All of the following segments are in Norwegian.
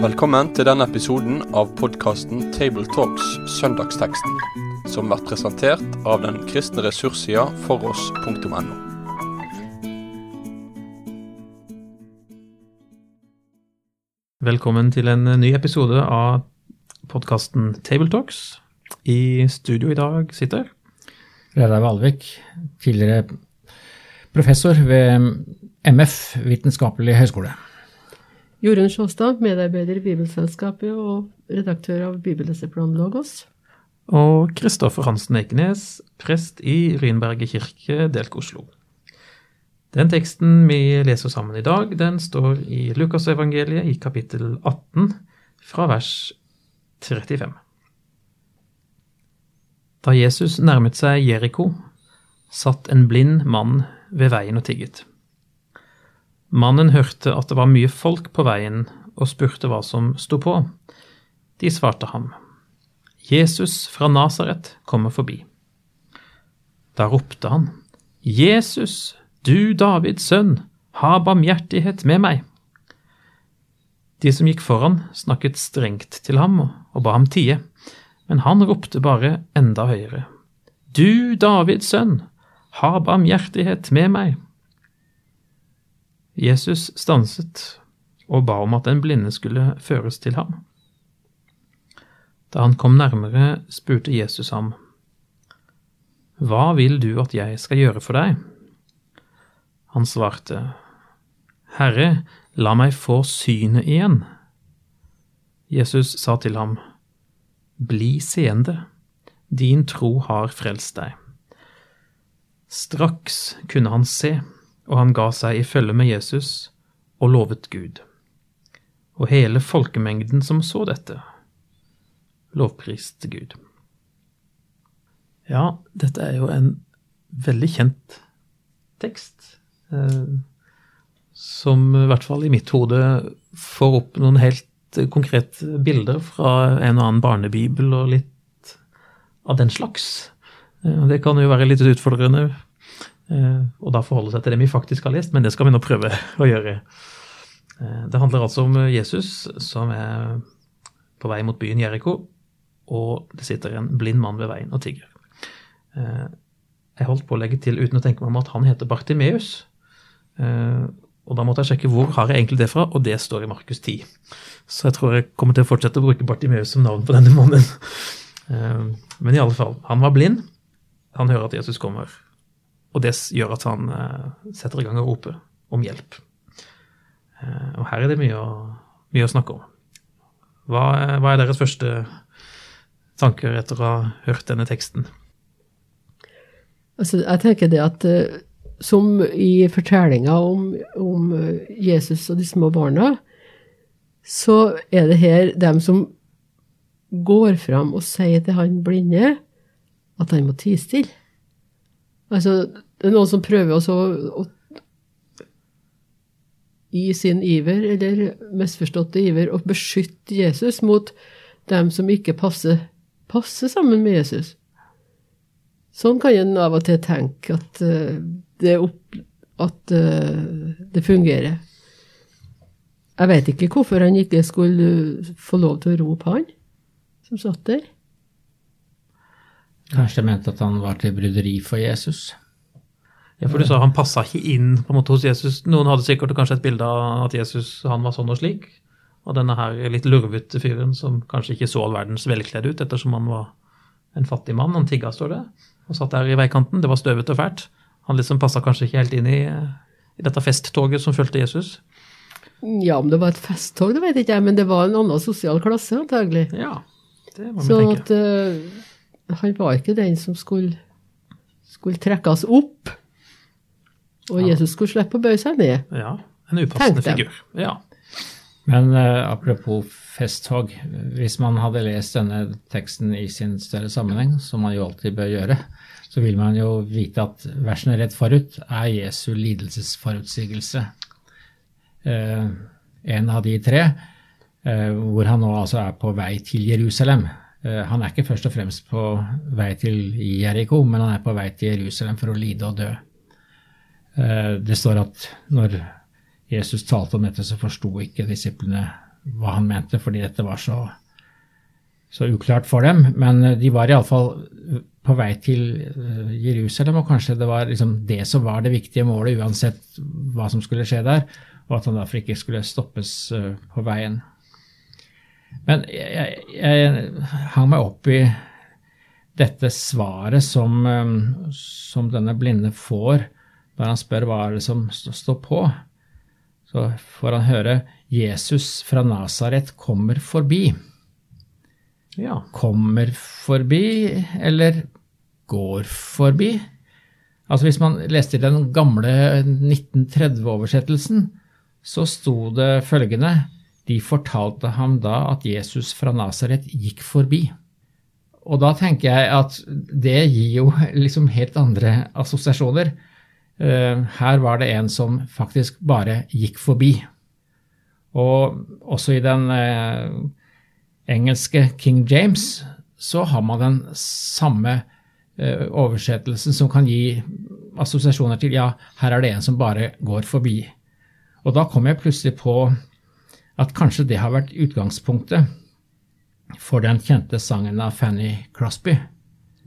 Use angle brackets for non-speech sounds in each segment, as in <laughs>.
Velkommen til denne episoden av podkasten Tabletalks Søndagsteksten, som blir presentert av den kristne ressurssida foross.no. Velkommen til en ny episode av podkasten Tabletalks. I studio i dag sitter Reidar Valvik, tidligere professor ved MF, Vitenskapelig høgskole. Jorunn Sjåstad, medarbeider i Bibelselskapet og redaktør av Bibelleseplan Logos. og Kristoffer Hansen Eikenes, prest i Rynberget kirke, Delk Oslo. Den teksten vi leser sammen i dag, den står i Lukasevangeliet i kapittel 18, fra vers 35. Da Jesus nærmet seg Jeriko, satt en blind mann ved veien og tigget. Mannen hørte at det var mye folk på veien, og spurte hva som sto på. De svarte ham, Jesus fra Nasaret kommer forbi. Da ropte han, Jesus, du Davids sønn, ha barmhjertighet med meg. De som gikk foran, snakket strengt til ham og ba ham tie, men han ropte bare enda høyere. Du Davids sønn, ha barmhjertighet med meg. Jesus stanset og ba om at den blinde skulle føres til ham. Da han kom nærmere, spurte Jesus ham, Hva vil du at jeg skal gjøre for deg? Han svarte, Herre, la meg få synet igjen. Jesus sa til ham, Bli seende, din tro har frelst deg. Straks kunne han se, og han ga seg i følge med Jesus og lovet Gud. Og hele folkemengden som så dette, lovpriste Gud. Ja, dette er jo en veldig kjent tekst, eh, som i hvert fall i mitt hode får opp noen helt konkrete bilder fra en og annen barnebibel og litt av den slags. Eh, Det kan jo være litt utfordrende og å da forholde seg til det vi faktisk har lest, men det skal vi nå prøve å gjøre. Eh, Det handler altså om Jesus som er på vei mot byen Jeriko, og det sitter en blind mann ved veien og tigger. Eh, Jeg holdt på å legge til uten å tenke meg om at han heter Bartimeus. Eh, Og da måtte jeg sjekke hvor har jeg egentlig det fra, og det står i Markus 10. Så jeg tror jeg kommer til å fortsette å bruke Bartimeus som navn på denne mannen. Eh, Men i alle fall, han var blind. Han hører at Jesus kommer, og det gjør at han eh, setter i gang å rope om hjelp. Eh, Og her er det mye å, mye å snakke om. Hva, er- hva er deres første tanker etter å ha hørt denne teksten? Altså, jeg tenker det at eh, som i fortellinga om, om Jesus og de små barna, så er det her dem som går fram og sier til han blinde at han må tie stille. Altså, det er noen som prøver også å, å i sin iver, eller misforståtte iver, å beskytte Jesus mot dem som ikke passer, passer sammen med Jesus. Sånn kan en av og til tenke at, eh, det, opp, at eh, det fungerer. Jeg vet ikke hvorfor han ikke skulle få lov til å rope han som satt der. Kanskje de mente at han var til bryderi for Jesus. Ja, for du sa han passa ikke inn på en måte hos Jesus. Noen hadde sikkert kanskje et bilde av at Jesus han var sånn og slik. Og denne her litt lurvete fyren som kanskje ikke så all verdens velkledd ut, ettersom han var en fattig mann. Han tigga, står det, og satt der i veikanten. Det var støvete og fælt. Han liksom passa kanskje ikke helt inn i, i dette festtoget som fulgte Jesus. Ja, om det var et festtog, det vet ikke jeg, men det var en annen sosial klasse, antagelig. Ja, det må vi Så tenke. at eh, han var ikke den som skulle, skulle trekkes opp, og Ja. Jesus skulle slippe å bøye seg ned. Ja, en upassende figur. Ja. Men uh, apropos festtog, hvis man hadde lest denne teksten i sin større sammenheng, som man jo alltid bør gjøre, så vil man jo vite at versene rett forut er Jesu lidelsesforutsigelse. Uh, en av de tre, uh, hvor han nå altså er på vei til Jerusalem. Eh, han er ikke først og fremst på vei til Jeriko, men han er på vei til Jerusalem for å lide og dø. Eh, det står at når Jesus talte om dette, så forsto ikke disiplene hva han mente, fordi dette var så, så uklart for dem. Men de var iallfall på vei til eh, Jerusalem, og kanskje det var liksom det som var det viktige målet, uansett hva som skulle skje der, og at han derfor ikke skulle stoppes eh, på veien. Men jeg, jeg hang meg opp i dette svaret som, som denne blinde får når han spør hva er det som står på. Så får han høre Jesus fra Nasaret kommer forbi. Ja. Kommer forbi, eller går forbi? Altså Hvis man leste i den gamle 1930-oversettelsen, så sto det følgende De fortalte ham da at Jesus fra Nasaret gikk forbi. Og da tenker jeg at det gir jo liksom helt andre assosiasjoner. Eh, her var det en som faktisk bare gikk forbi. Og også i den eh, engelske King James så har man den samme eh, oversettelsen som kan gi assosiasjoner til ja, her er det en som bare går forbi. Og da kom jeg plutselig på at kanskje det har vært utgangspunktet for den kjente sangen av Fanny Crosby.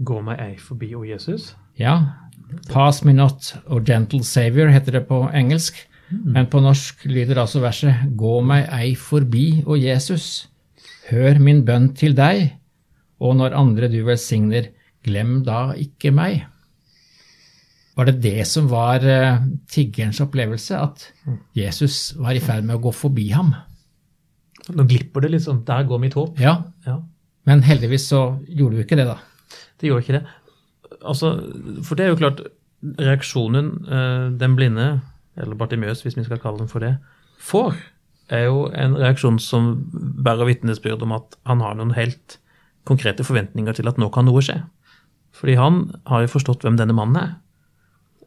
Gå meg ei forbi, o Jesus? Ja, Pass me not, O gentle savior, heter det på engelsk. Men på norsk lyder altså verset Gå meg ei forbi, o Jesus. Hør min bønn til deg, og når andre du velsigner, glem da ikke meg. Var det det som var uh, tiggerens opplevelse, at Jesus var i ferd med å gå forbi ham? Nå glipper det litt sånn. Der går mitt håp. Ja, Ja. men heldigvis så gjorde du ikke det, da. Det gjorde ikke det. Altså, for det er jo klart, reaksjonen eh, den blinde, eller Bartimøs hvis vi skal kalle den for det, får, er jo en reaksjon som bærer vitnesbyrd om at han har noen helt konkrete forventninger til at nå kan noe skje. Fordi han har jo forstått hvem denne mannen er.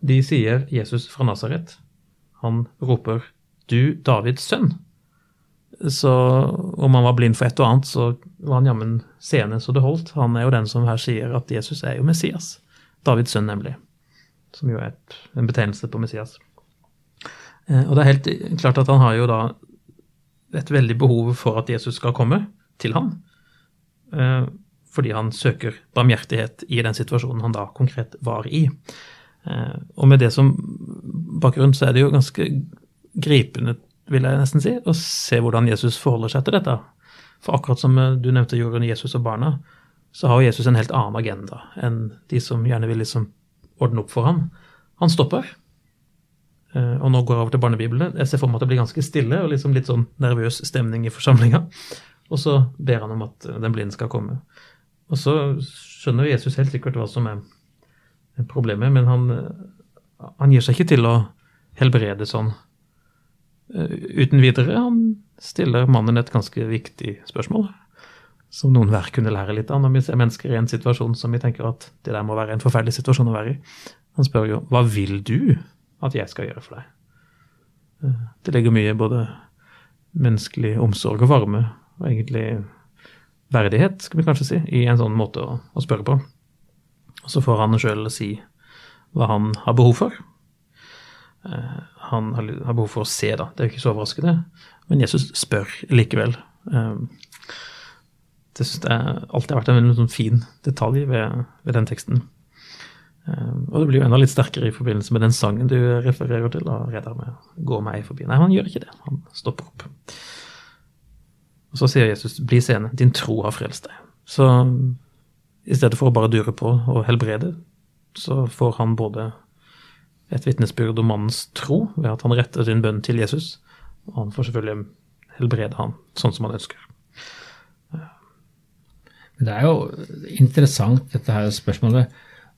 De sier Jesus fra Nasaret. Han roper 'Du Davids sønn'. Så om han var blind for et og annet, så var han jammen seende så det holdt. Han er jo den som her sier at Jesus er jo Messias. Davids sønn, nemlig. Som jo er et, en betegnelse på Messias. Eh, og det er helt klart at han har jo da et veldig behov for at Jesus skal komme til ham. Eh, fordi han søker barmhjertighet i den situasjonen han da konkret var i. Eh, og med det som bakgrunn så er det jo ganske gripende vil jeg nesten si, og se hvordan Jesus forholder seg til dette. For akkurat som du nevnte Jorunn, Jesus og barna, så har Jesus en helt annen agenda enn de som gjerne vil liksom ordne opp for ham. Han stopper. Og nå går jeg over til barnebiblene. Jeg ser for meg at det blir ganske stille og liksom litt sånn nervøs stemning i forsamlinga. Og så ber han om at den blinde skal komme. Og så skjønner Jesus helt sikkert hva som er problemet, men han, han gir seg ikke til å helbrede sånn uten videre. Han stiller mannen et ganske viktig spørsmål, som noen hver kunne lære litt av når vi ser mennesker i en situasjon som vi tenker at det der må være en forferdelig situasjon å være i. Han spør jo hva vil du at jeg skal gjøre for deg? Det legger mye både menneskelig omsorg og varme, og egentlig verdighet, skal vi kanskje si, i en sånn måte å, å spørre på. Og så får han sjøl si hva han har behov for. Han har behov for å se, da. Det er jo ikke så overraskende. Men Jesus spør likevel. Det syns jeg alltid har vært en sånn fin detalj ved, ved, den teksten. Og det blir jo enda litt sterkere i forbindelse med den sangen du refererer til. da, redder med 'Gå meg forbi'. Nei, han gjør ikke det. Han stopper opp. Og så sier Jesus 'bli seende, din tro har frelst deg'. Så i stedet for å bare dure på og helbrede, så får han både et vitnesbyrd om mannens tro ved at han retter sin bønn til Jesus, og han får selvfølgelig helbrede han sånn som han ønsker. Det er jo interessant dette her spørsmålet.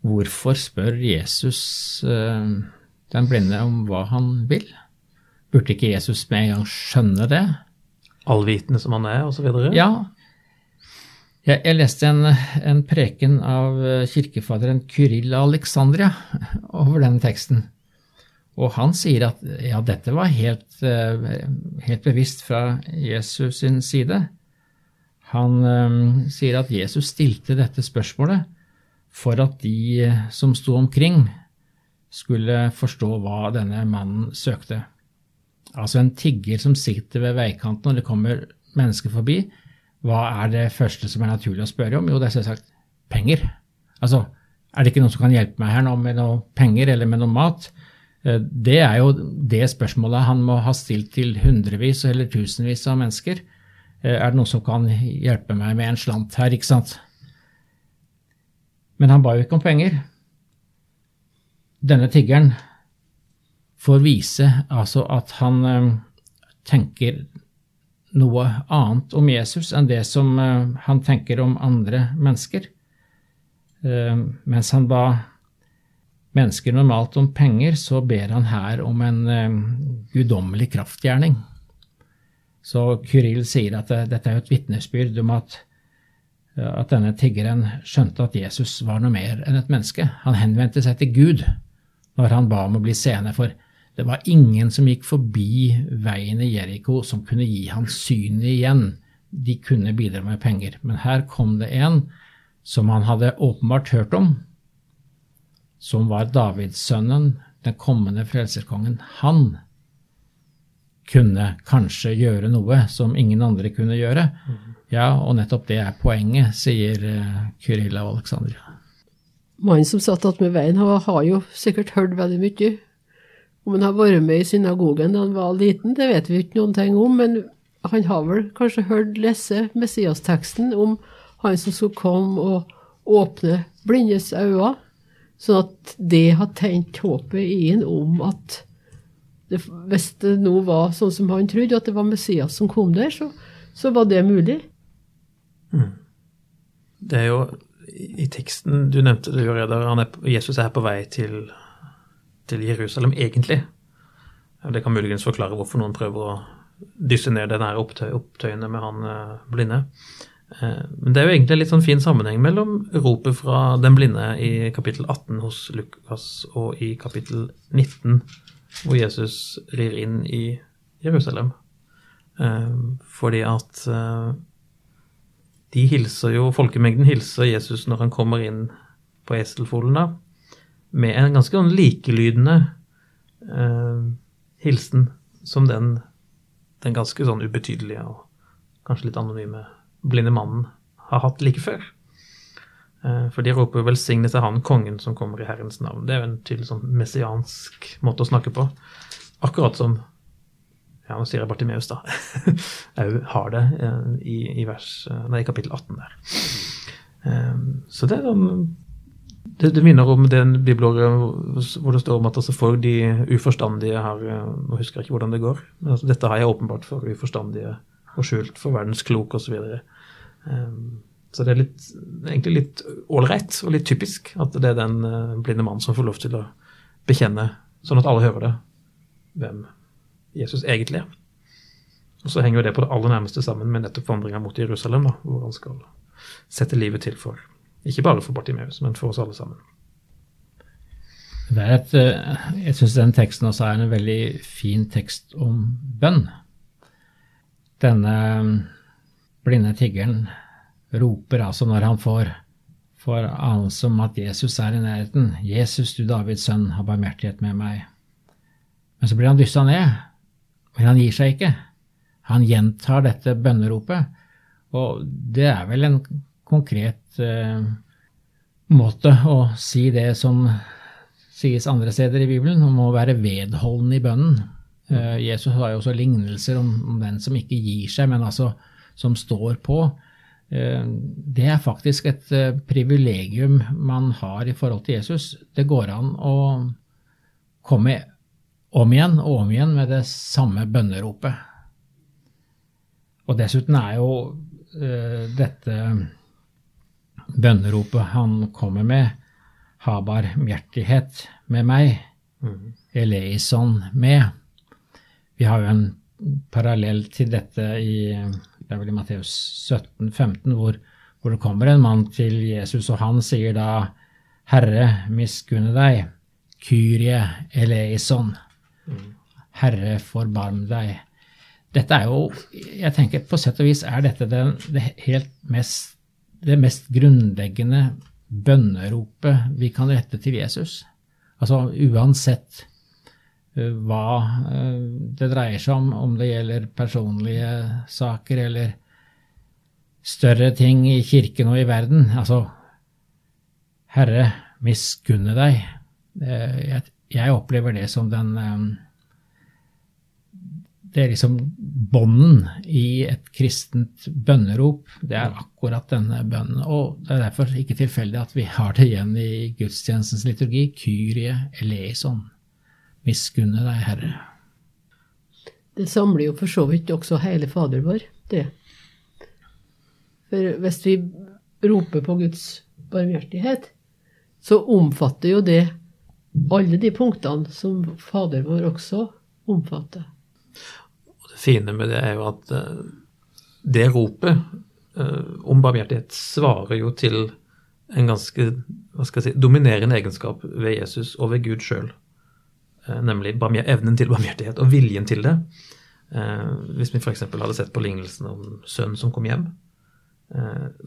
Hvorfor spør Jesus den blinde om hva han vil? Burde ikke Jesus med en gang skjønne det? Allvitende som han er, osv.? Ja. Jeg, jeg leste en, en, preken av kirkefaderen Kyrill Alexandria <laughs> over denne teksten. Og han sier at ja, dette var helt, helt bevisst fra Jesus sin side. Han um, sier at Jesus stilte dette spørsmålet for at de som sto omkring, skulle forstå hva denne mannen søkte. Altså en tigger som sitter ved veikanten og det kommer mennesker forbi, hva er det første som er naturlig å spørre om? Jo, det er selvsagt penger. Altså, er det ikke noen som kan hjelpe meg her nå med noe penger eller med noe mat? Eh, det er jo det spørsmålet han må ha stilt til hundrevis eller tusenvis av mennesker. Eh, er det noen som kan hjelpe meg med en slant her, ikke sant? Men han ba jo ikke om penger. Denne tiggeren får vise altså at han eh, tenker noe annet om Jesus enn det som han tenker om andre mennesker. Mens han ba mennesker normalt om penger, så ber han her om en um, guddommelig kraftgjerning. Så Kyril sier at dette er et vitnesbyrd om at, at denne tiggeren skjønte at Jesus var noe mer enn et menneske. Han henvendte seg til Gud når han ba om å bli seende, for det var ingen som gikk forbi veien i Jeriko som kunne gi ham synet igjen. De kunne bidra med penger. Men her kom det en som han hadde åpenbart hørt om, som var Davidssønnen, den kommende frelserkongen, han kunne kanskje gjøre noe som ingen andre kunne gjøre. Ja, og nettopp det er poenget, sier uh, Kyrilla og Alexandria. Mannen som satt attmed veien, har jo sikkert hørt veldig mye. Om han har vært med i synagogen da han var liten, det vet vi ikke noen ting om, men han har vel kanskje hørt lese Messias-teksten om han som skulle komme og åpne blindes øyne. Sånn at det har tent håpet i ham om at det, hvis det nå var sånn som han trodde, at det var Messias som kom der, så, så var det mulig. Mm. Det er jo i teksten du nevnte det, er, Jesus er på vei til, til Jerusalem egentlig. Det kan muligens forklare hvorfor noen prøver å dysse ned den opptøy, opptøyene med han eh, blinde. Eh, men det er jo egentlig en litt sånn fin sammenheng mellom ropet fra den blinde i kapittel 18 hos Lukas og i kapittel 19, hvor Jesus rir inn i Jerusalem. Eh, fordi at de hilser jo, folkemengden hilser Jesus når han kommer inn på eselfolen, da, med en ganske likelydende likelydende hilsen som den, den ganske sånn ubetydelige og kanskje litt anonyme blinde mannen har hatt like før. Eh, for de roper 'velsignet er han kongen som kommer i Herrens navn'. Det er jo en tydelig sånn messiansk måte å snakke på. Akkurat som ja, nå sier jeg Bartimeus, da. <laughs> Au har det eh, i, i, vers, eh, nei, kapittel 18 der. Så det er sånn det, det minner om den bibelåret hvor det står om at altså for de uforstandige har Nå husker jeg ikke hvordan det går, men altså dette har jeg åpenbart for uforstandige og skjult for verdens klok osv. Så, um, så det er litt, egentlig litt ålreit og litt typisk at det er den uh, blinde mannen som får lov til å bekjenne, sånn at alle hører det, hvem Jesus egentlig er. Og så henger jo det på det aller nærmeste sammen med nettopp vandringa mot Jerusalem, da, hvor han skal sette livet til for ikke bare for Bartimeus, men for oss alle sammen. Et, eh, jeg syns den teksten også er en veldig fin tekst om bønn. Denne blinde tiggeren roper altså når han får, får anelse om at Jesus er i nærheten. 'Jesus, du Davids sønn, har barmhjertighet med meg.' Men så blir han dyssa ned, men han gir seg ikke. Han gjentar dette bønneropet, og det er vel en konkret eh, måte å si det som sies andre steder i Bibelen, om å være vedholden i bønnen. Eh, Jesus har jo også lignelser om, om, den som ikke gir seg, men altså som står på. Eh, det er faktisk et uh, privilegium man har i forhold til Jesus. Det går an å komme om igjen og om igjen med det samme bønneropet. Og dessuten er jo dette bønneropet han kommer med, ha barmhjertighet med meg, mm. eleison med. Vi har jo en parallell til dette i det er vel i Matteus 17, 15, hvor, hvor, det kommer en mann til Jesus, og han sier da Herre, miskunne deg. Kyrie eleison. Herre, forbarm deg. Dette er jo Jeg tenker på sett og vis er dette den, det helt mest, det mest grunnleggende bønneropet vi kan rette til Jesus. Altså uansett eh, hva eh, det dreier seg om, om det gjelder personlige saker eller større ting i kirken og i verden. Altså, Herre, miskunne deg. Eh, jeg, opplever det som den det er liksom bånden i et kristent bønnerop. Det er akkurat denne bønnen. Og det er derfor ikke tilfeldig at vi har det igjen i gudstjenestens liturgi. Kyrie eleison. Miskunne deg, Herre. Det samler jo for så vidt også hele Fader vår, det. For hvis vi roper på Guds barmhjertighet, så omfatter jo det alle de punktene som Fader vår også omfatter fine med det er jo at uh, det ropet uh, om barmhjertighet svarer jo til en ganske hva skal jeg si, dominerende egenskap ved Jesus og ved Gud sjøl. Uh, nemlig evnen til barmhjertighet og viljen til det. hvis vi f.eks. hadde sett på lignelsen om sønnen som kom hjem,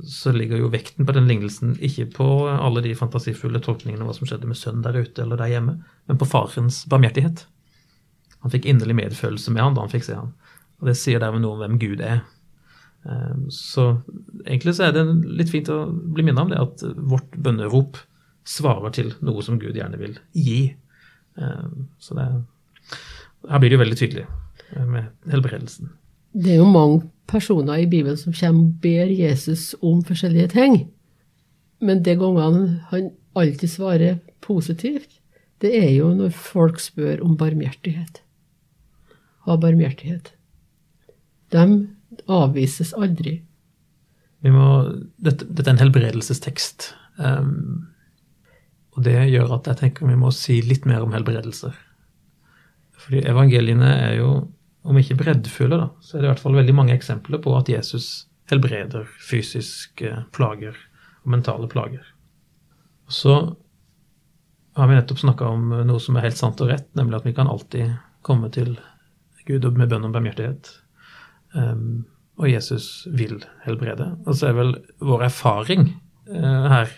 så ligger jo vekten på den lignelsen ikke på alle de fantasifulle tolkningene av hva som skjedde med sønnen der ute eller der hjemme, men på farens barmhjertighet. Han fikk inderlig medfølelse med han da han fikk se han. Og det sier dermed noe om hvem Gud er. Ehm, så egentlig så er det litt fint å bli minnet om det, at vårt bønnerop svarer til noe som Gud gjerne vil gi. Ehm, så det, her blir det jo veldig tydelig eh, med helbredelsen. Det er jo mange personer i Bibelen som kommer og ber Jesus om forskjellige ting. Men de gangene han alltid svarer positivt, det er jo når folk spør om barmhjertighet. Ha barmhjertighet de avvises aldri. Må, dette, dette, er en helbredelsestekst. Um, og det gjør at jeg tenker vi må si litt mer om helbredelser. Fordi evangeliene er jo, om ikke breddfulle, da, så er det i hvert fall veldig mange eksempler på at Jesus helbreder fysiske plager og mentale plager. Og så har vi nettopp snakka om noe som er helt sant og rett, nemlig at vi kan alltid komme til Gud med bønn om barmhjertighet. Um, og Jesus vil helbrede. Og så er vel vår erfaring uh, her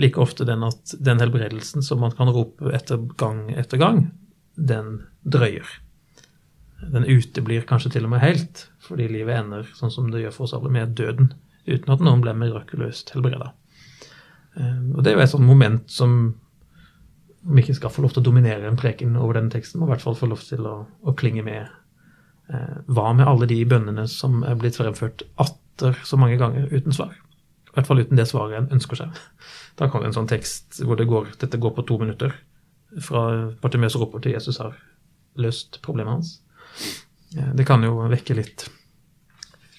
like ofte den at den helbredelsen som man kan rope etter gang etter gang, den drøyer. Den uteblir kanskje til og med helt, fordi livet ender sånn som det gjør for oss alle, med døden. Uten at noen ble mirakuløst helbreda. Um, og det er jo et sånt moment som om ikke skal få lov til å dominere en preken over denne teksten, må i hvert fall få lov til å, å klinge med Eh, hva med alle de bønnene som er blitt fremført atter så mange ganger uten svar? I hvert fall uten det svaret en ønsker seg. Da kommer en sånn tekst hvor det går, dette går på to minutter. Fra Bartimeus roper til Jesus har løst problemet hans. Eh, det kan jo vekke litt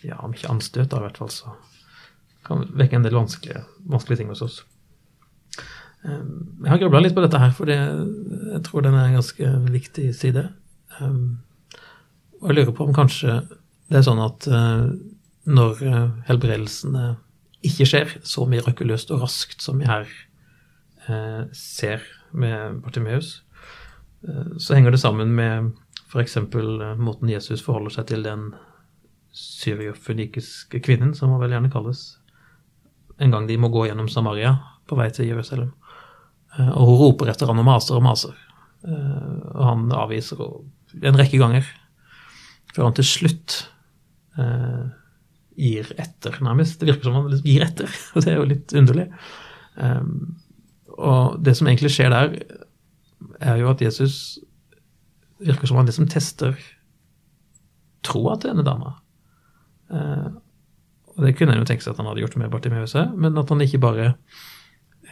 ja, om ikke anstøt, da i hvert fall, så kan det vekke en del vanskelige, vanskelige ting hos oss. Eh, jeg har grubla litt på dette her, for jeg tror den er en ganske viktig side. Og jeg lurer på om kanskje det er sånn at uh, når uh, helbredelsene ikke skjer så mirakuløst og raskt som vi her uh, ser med Bartimeus, så henger det sammen med f.eks. måten Jesus forholder seg til den syriofønikiske kvinnen, som hun vel gjerne kalles, en gang de må gå gjennom Samaria på vei til Jerusalem. Og hun roper etter han og maser og maser. Og han avviser en rekke ganger før han til slutt eh, gir etter, nærmest. Det virker som han liksom gir etter, <laughs> og det er jo litt underlig. Um, og det som egentlig skjer der, er jo at Jesus virker som han liksom tester troa til denne dama. Uh, og det kunne en jo tenke seg at han hadde gjort med Bartimeus, men at han ikke bare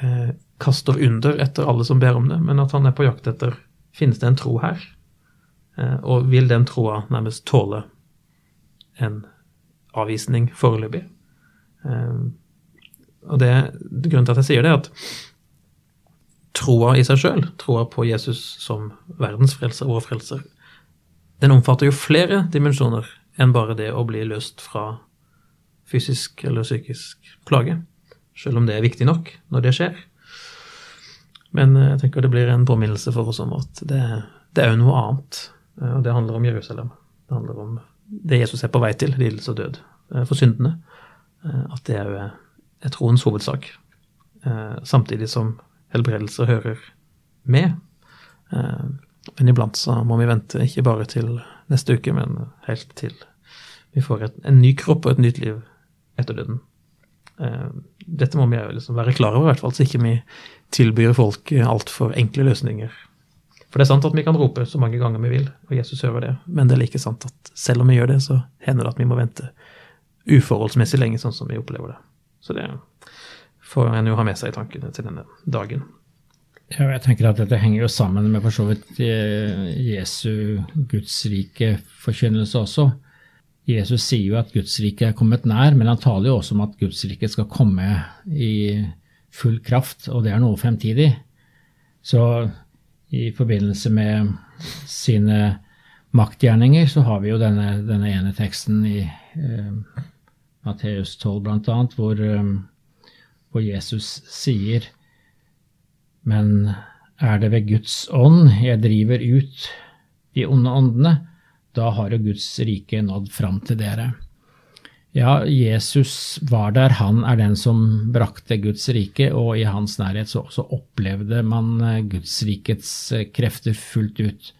uh, kaster under etter alle som ber om det, men at han er på jakt etter finnes det en tro her. Eh, og vil den troa nærmest tåle en avvisning foreløpig? Eh, og det, Grunnen til at jeg sier det, er at troa i seg sjøl, troa på Jesus som verdensfrelser og frelser, den omfatter jo flere dimensjoner enn bare det å bli løst fra fysisk eller psykisk plage. Selv om det er viktig nok når det skjer. Men eh, jeg tenker det blir en påminnelse for oss om at det, det er jo noe annet og det handler om Jerusalem. Det handler om det Jesus er på vei til, lidelse og død eh, for syndene. Eh, at det er troens hovedsak. Samtidig som helbredelser hører med. Eh, men iblant så må vi vente ikke bare til neste uke, men helt til vi får et, en ny kropp og et nytt liv etter døden. Eh, dette må vi liksom være klar over, i hvert fall, så ikke vi tilbyr folk altfor enkle løsninger. For det er sant at vi kan rope så mange ganger vi vil, og Jesus hører det, men det er like sant at selv om vi gjør det, så hender det at vi må vente uforholdsmessig lenge, sånn som vi opplever det. Så det får en jo ha med seg i tankene til denne dagen. Ja, jeg tenker at Dette henger jo sammen med for så vidt eh, Jesu gudsrike-forkynnelse også. Jesus sier jo at Gudsriket er kommet nær, men han taler jo også om at Gudsriket skal komme i full kraft, og det er noe fremtidig. Så i forbindelse med sine maktgjerninger så har vi jo denne, denne ene teksten i eh, Matteus 12 bl.a., hvor, eh, hvor Jesus sier men er det ved Guds ånd jeg driver ut de onde åndene, da har jo Guds rike nådd fram til dere. Ja, Jesus var der, han er den som brakte Guds rike, og i hans nærhet så, så opplevde man eh, Guds rikets eh, krefter fullt ut.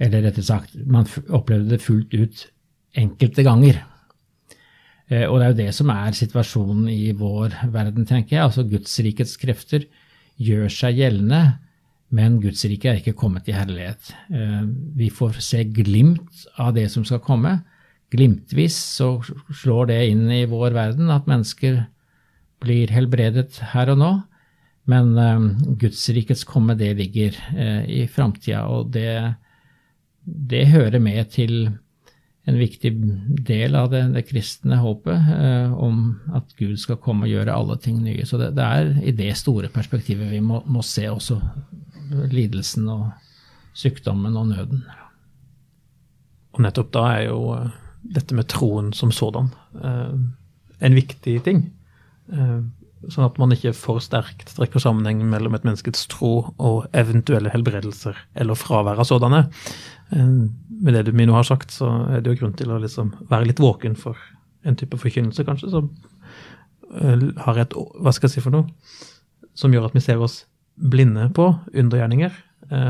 Eller rettere sagt, man opplevde det fullt ut enkelte ganger. Eh, og det er jo det som er situasjonen i vår verden, tenker jeg. Altså Guds rikets krefter gjør seg gjeldende, men Guds rike er ikke kommet i herlighet. Vi får se glimt av det som skal komme. Glimtvis så slår det inn i vår verden at mennesker blir helbredet her og nå. Men um, Gudsrikets komme, det ligger uh, i framtida, og det, det hører med til en viktig del av det, det kristne håpet eh, om at Gud skal komme og gjøre alle ting nye. Så det, det er i det store perspektivet vi må, må, se også lidelsen og sykdommen og nøden. Og nettopp da er jo dette med troen som sådan eh, en viktig ting. Eh, sånn at man ikke for sterkt trekker sammenheng mellom et menneskets tro og eventuelle helbredelser eller fravær av sådanne. Eh, med det du Mino har sagt, så er det jo grunn til å liksom være litt våken for en type forkynnelse, kanskje, som har et Hva skal jeg si for noe? Som gjør at vi ser oss blinde på undergjerninger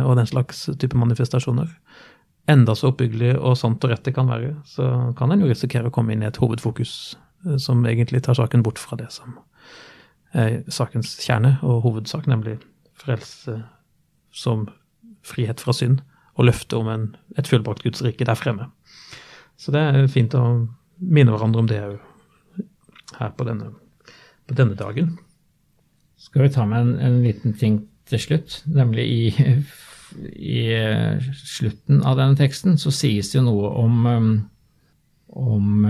og den slags type manifestasjoner. Enda så oppbyggelig og sant og rett det kan være, så kan en jo risikere å komme inn i et hovedfokus som egentlig tar saken bort fra det som er sakens kjerne og hovedsak, nemlig frelse som frihet fra synd og løftet om en, et fullbrakt Guds rike der fremme. Så det er fint å minne hverandre om det òg her på denne, på denne, dagen. Skal vi ta med en, en liten ting til slutt, nemlig i, i uh, slutten av denne teksten så sies det jo noe om, um, om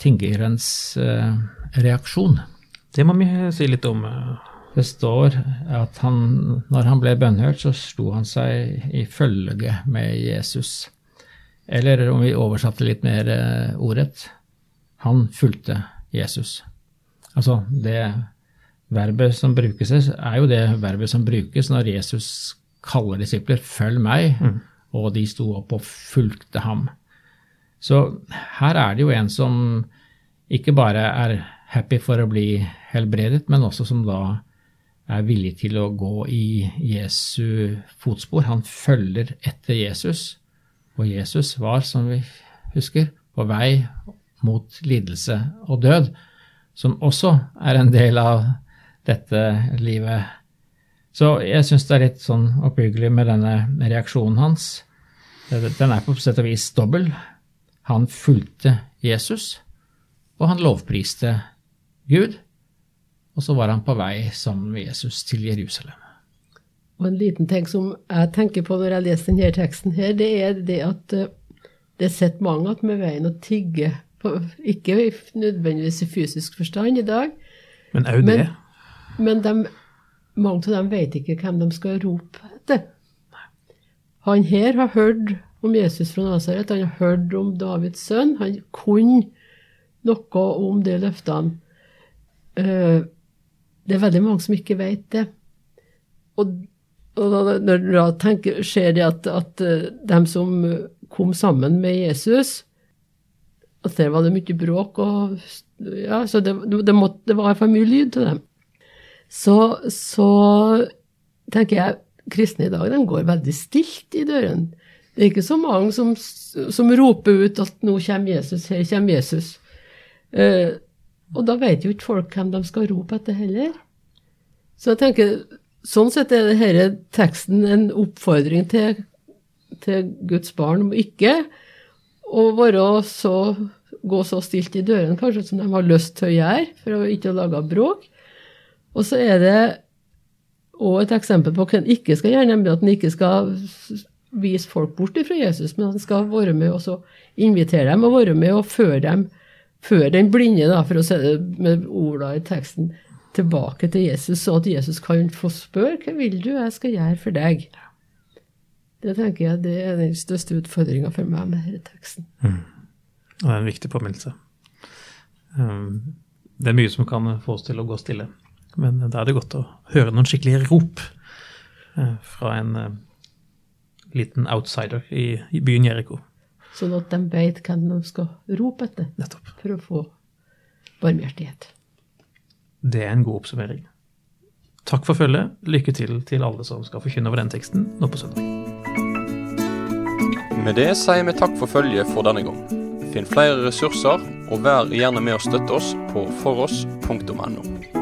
tingerens uh, reaksjon. Det må vi si litt om. Det står at han, når han ble bønnhørt, så slo han seg i følge med Jesus. Eller om vi oversatte litt mer eh, ordrett han fulgte Jesus. Altså, det verbet som brukes, er jo det verbet som brukes når Jesus kaller disipler 'følg meg', mm. og de sto opp og fulgte ham. Så her er det jo en som ikke bare er happy for å bli helbredet, men også som da er villig til å gå i Jesu fotspor. Han følger etter Jesus, og Jesus var, som vi husker, på vei mot lidelse og død, som også er en del av dette livet. Så jeg syns det er litt sånn oppbyggelig med denne reaksjonen hans. Den er på sett og vis dobbel. Han fulgte Jesus, og han lovpriste Gud. Og så var han på vei sammen med Jesus til Jerusalem. Og en liten ting som jeg tenker på når jeg leser denne teksten, her, det er det at eh, det sitter mange med veien og tigger. Ikke nødvendigvis i fysisk forstand i dag. Men òg det. Men de, mange av dem vet ikke hvem de skal rope etter. Han her har hørt om Jesus fra Nasaret, han har hørt om Davids sønn. Han kunne noe om de løftene. Uh, det er veldig mange som ikke vet det. Og, når da tenker, skjer det at, at eh, de som kom sammen med Jesus at Der var det mye bråk, og ja, så det, det, måtte, det var for mye lyd til dem. Så, så tenker jeg kristne i dag de går veldig stilt i dørene. Det er ikke så mange som, som roper ut at 'nå kommer Jesus', 'her kommer Jesus'. Eh, og da vet jo ikke folk hvem de skal rope etter heller. Så jeg tenker, sånn sett er denne teksten en oppfordring til, til Guds barn om ikke å være så, gå så stilt i dørene kanskje som de har lyst til å gjøre, for å ikke lage bråk. Og så er det òg et eksempel på hva en ikke skal gjøre, nemlig at en ikke skal vise folk bort fra Jesus, men at en skal være med og invitere dem og være med og føre dem føre den blinde, da, for å si det med ordene i teksten, tilbake til Jesus, så at Jesus kan få spørre hva vil du jeg skal gjøre for deg. Det tenker jeg det er den største utfordringa for meg med denne teksten. Mm. Det er en viktig påminnelse. Um, det er mye som kan få oss til å gå stille. Men da er det godt å høre noen skikkelige rop eh, fra en eh, liten outsider i, i byen Jeriko. Sånn at de vet hvem de skal rope etter Nettopp. for å få barmhjertighet. Det er en god oppsummering. Takk for følget. Lykke til til alle som skal forkynne over den teksten nå på søndag. Med det sier vi takk for følget for denne gang. Finn flere ressurser, og vær gjerne med å støtte oss på foross.no.